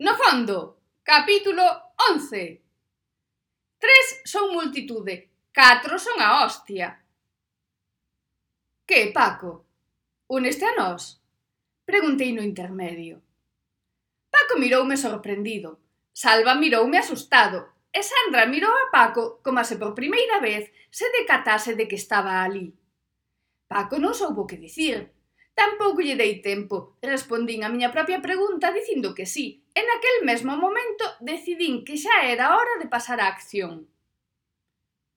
No fondo, capítulo 11. Tres son multitude, catro son a hostia. Que, Paco? Uneste a nós? Preguntei no intermedio. Paco miroume sorprendido, Salva miroume asustado, e Sandra mirou a Paco como se por primeira vez se decatase de que estaba ali. Paco non soubo que dicir. Tampouco lle dei tempo. Respondín a miña propia pregunta dicindo que sí E naquel mesmo momento decidín que xa era hora de pasar á acción.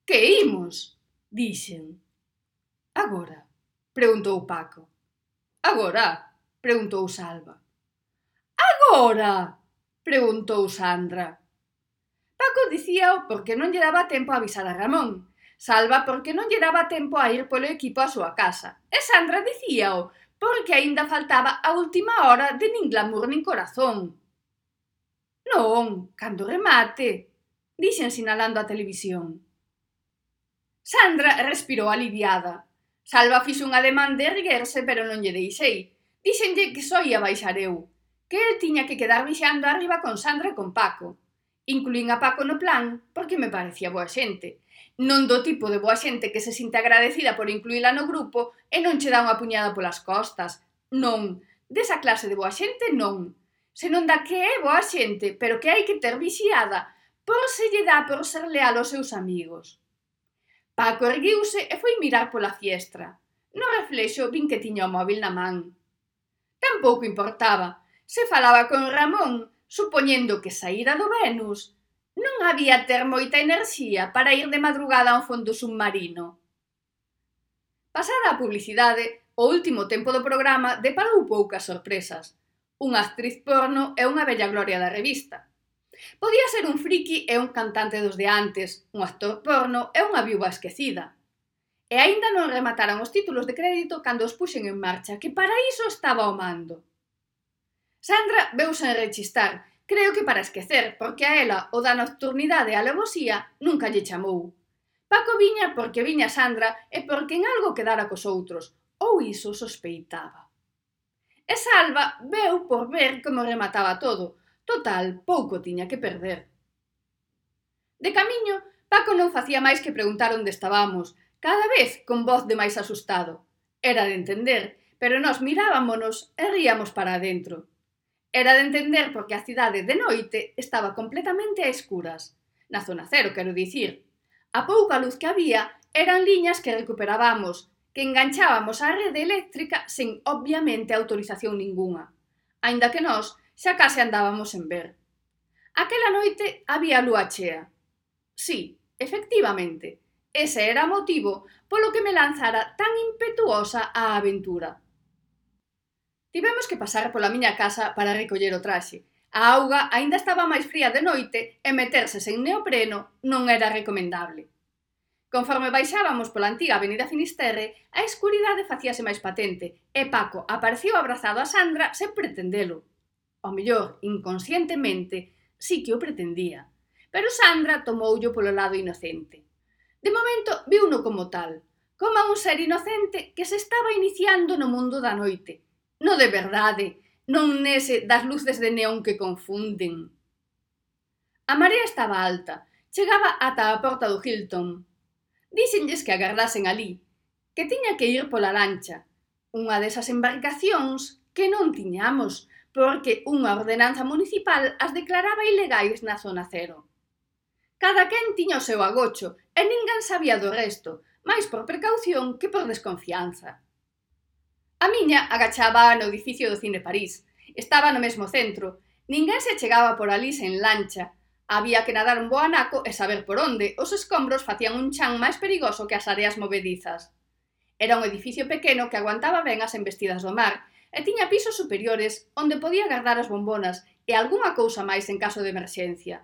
Que imos? Dixen. Agora? Preguntou Paco. Agora? Preguntou Salva. Agora? Preguntou Sandra. Paco dicíao porque non lle daba tempo a avisar a Ramón, Salva porque non lle daba tempo a ir polo equipo á súa casa, e Sandra dicíao porque aínda faltaba a última hora de nin glamour nin corazón, Non, cando remate, dixen sinalando a televisión. Sandra respirou aliviada. Salva fixo un ademán de erguerse, pero non lle deixei. Dixenlle que só ia baixar eu, que el tiña que quedar vixando arriba con Sandra e con Paco. Incluín a Paco no plan porque me parecía boa xente. Non do tipo de boa xente que se sinte agradecida por incluíla no grupo e non che dá unha puñada polas costas. Non, desa clase de boa xente non senón da que é boa xente, pero que hai que ter vixiada por se lle dá por ser leal aos seus amigos. Paco erguiuse e foi mirar pola fiestra. No reflexo vin que tiña o móvil na man. Tampouco importaba. Se falaba con Ramón, supoñendo que saíra do Venus, non había ter moita enerxía para ir de madrugada a un fondo submarino. Pasada a publicidade, o último tempo do programa deparou poucas sorpresas, unha actriz porno e unha bella gloria da revista. Podía ser un friki e un cantante dos de antes, un actor porno e unha viúva esquecida. E aínda non remataran os títulos de crédito cando os puxen en marcha, que para iso estaba o mando. Sandra veuse rechistar, creo que para esquecer, porque a ela o da nocturnidade e a levosía nunca lle chamou. Paco viña porque viña Sandra e porque en algo quedara cos outros, ou iso sospeitaba e Salva veu por ver como remataba todo. Total, pouco tiña que perder. De camiño, Paco non facía máis que preguntar onde estábamos, cada vez con voz de máis asustado. Era de entender, pero nós mirábamonos e ríamos para adentro. Era de entender porque a cidade de noite estaba completamente a escuras. Na zona cero, quero dicir. A pouca luz que había eran liñas que recuperábamos, que enganchábamos á rede eléctrica sen, obviamente, autorización ningunha, aínda que nós xa case andábamos en ver. Aquela noite había lúa chea. Sí, efectivamente, ese era o motivo polo que me lanzara tan impetuosa á aventura. Tivemos que pasar pola miña casa para recoller o traxe. A auga aínda estaba máis fría de noite e meterse sen neopreno non era recomendable. Conforme baixábamos pola antiga avenida Finisterre, a escuridade facíase máis patente e Paco apareceu abrazado a Sandra sen pretendelo. O mellor, inconscientemente, sí que o pretendía. Pero Sandra tomoullo polo lado inocente. De momento, viuno como tal, como un ser inocente que se estaba iniciando no mundo da noite. No de verdade, non nese das luces de neón que confunden. A marea estaba alta, chegaba ata a porta do Hilton, Díxenlles que agardasen alí, que tiña que ir pola lancha, unha desas embarcacións que non tiñamos, porque unha ordenanza municipal as declaraba ilegais na zona cero. Cada quen tiña o seu agocho e ninguén sabía do resto, máis por precaución que por desconfianza. A miña agachaba no edificio do Cine París, estaba no mesmo centro, ninguén se chegaba por alí sen lancha, Había que nadar un boanaco e saber por onde. Os escombros facían un chan máis perigoso que as areas movedizas. Era un edificio pequeno que aguantaba ben as embestidas do mar e tiña pisos superiores onde podía guardar as bombonas e algunha cousa máis en caso de emerxencia.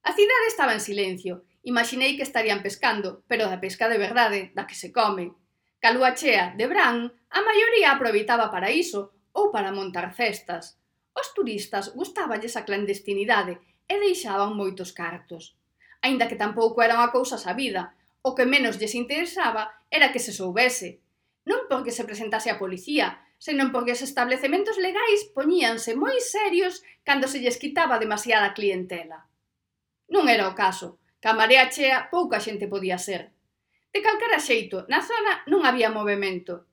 A cidade estaba en silencio. Imaginei que estarían pescando, pero da pesca de verdade, da que se come. Calúa chea, de Bran, a maioría aproveitaba para iso ou para montar festas. Os turistas gustáballes a clandestinidade e deixaban moitos cartos. Aínda que tampouco era unha cousa sabida, o que menos lles interesaba era que se soubese. Non porque se presentase a policía, senón porque os establecementos legais poñíanse moi serios cando se lles quitaba demasiada clientela. Non era o caso, que a marea chea pouca xente podía ser. De calcara xeito, na zona non había movimento.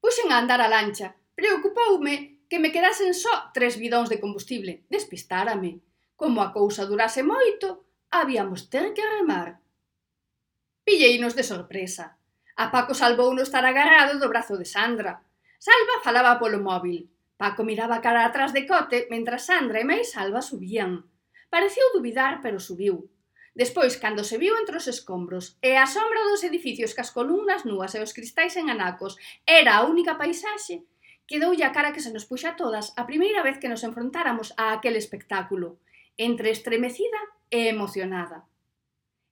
Puxen a andar a lancha, preocupoume que me quedasen só tres bidóns de combustible, despistárame. Como a cousa durase moito, habíamos ter que remar. Pilleinos de sorpresa. A Paco salvouno estar agarrado do brazo de Sandra. Salva falaba polo móvil. Paco miraba cara atrás de Cote mentras Sandra e máis Salva subían. Pareceu duvidar, pero subiu. Despois, cando se viu entre os escombros e a sombra dos edificios cas columnas núas e os cristais en anacos era a única paisaxe, quedoulle a cara que se nos puxa a todas a primeira vez que nos enfrontáramos a aquel espectáculo entre estremecida e emocionada.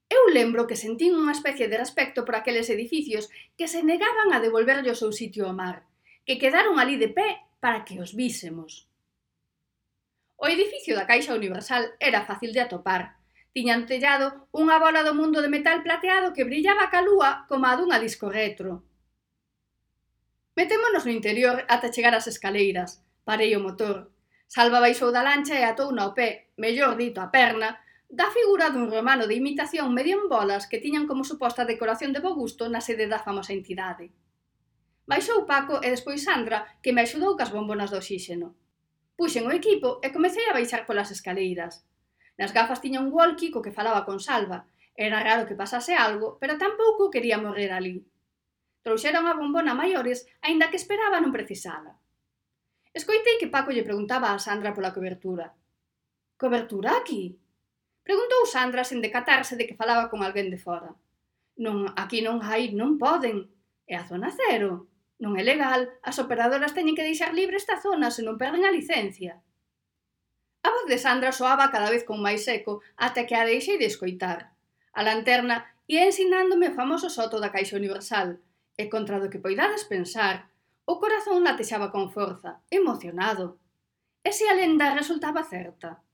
Eu lembro que sentín unha especie de respecto por aqueles edificios que se negaban a devolverlle o seu sitio ao mar, que quedaron ali de pé para que os vísemos. O edificio da Caixa Universal era fácil de atopar. Tiñan tellado unha bola do mundo de metal plateado que brillaba ca lúa como a dunha disco retro. Metémonos no interior ata chegar ás escaleiras. Parei o motor. Salva baixou da lancha e atou na pé, mellor dito a perna, da figura dun romano de imitación medio en bolas que tiñan como suposta decoración de bo gusto na sede da famosa entidade. Baixou Paco e despois Sandra, que me axudou cas bombonas do oxíxeno. Puxen o equipo e comecei a baixar polas escaleiras. Nas gafas tiña un walkie co que falaba con Salva. Era raro que pasase algo, pero tampouco quería morrer ali. Trouxeron a bombona maiores, aínda que esperaba non precisala. Escoitei que Paco lle preguntaba a Sandra pola cobertura. Cobertura aquí? Preguntou Sandra sen decatarse de que falaba con alguén de fora. Non, aquí non hai, non poden. É a zona cero. Non é legal, as operadoras teñen que deixar libre esta zona se non perden a licencia. A voz de Sandra soaba cada vez con máis seco ata que a deixei de escoitar. A lanterna ia ensinándome o famoso soto da Caixa Universal, e contra do que poidades pensar, o corazón latexaba con forza, emocionado. E se a lenda resultaba certa?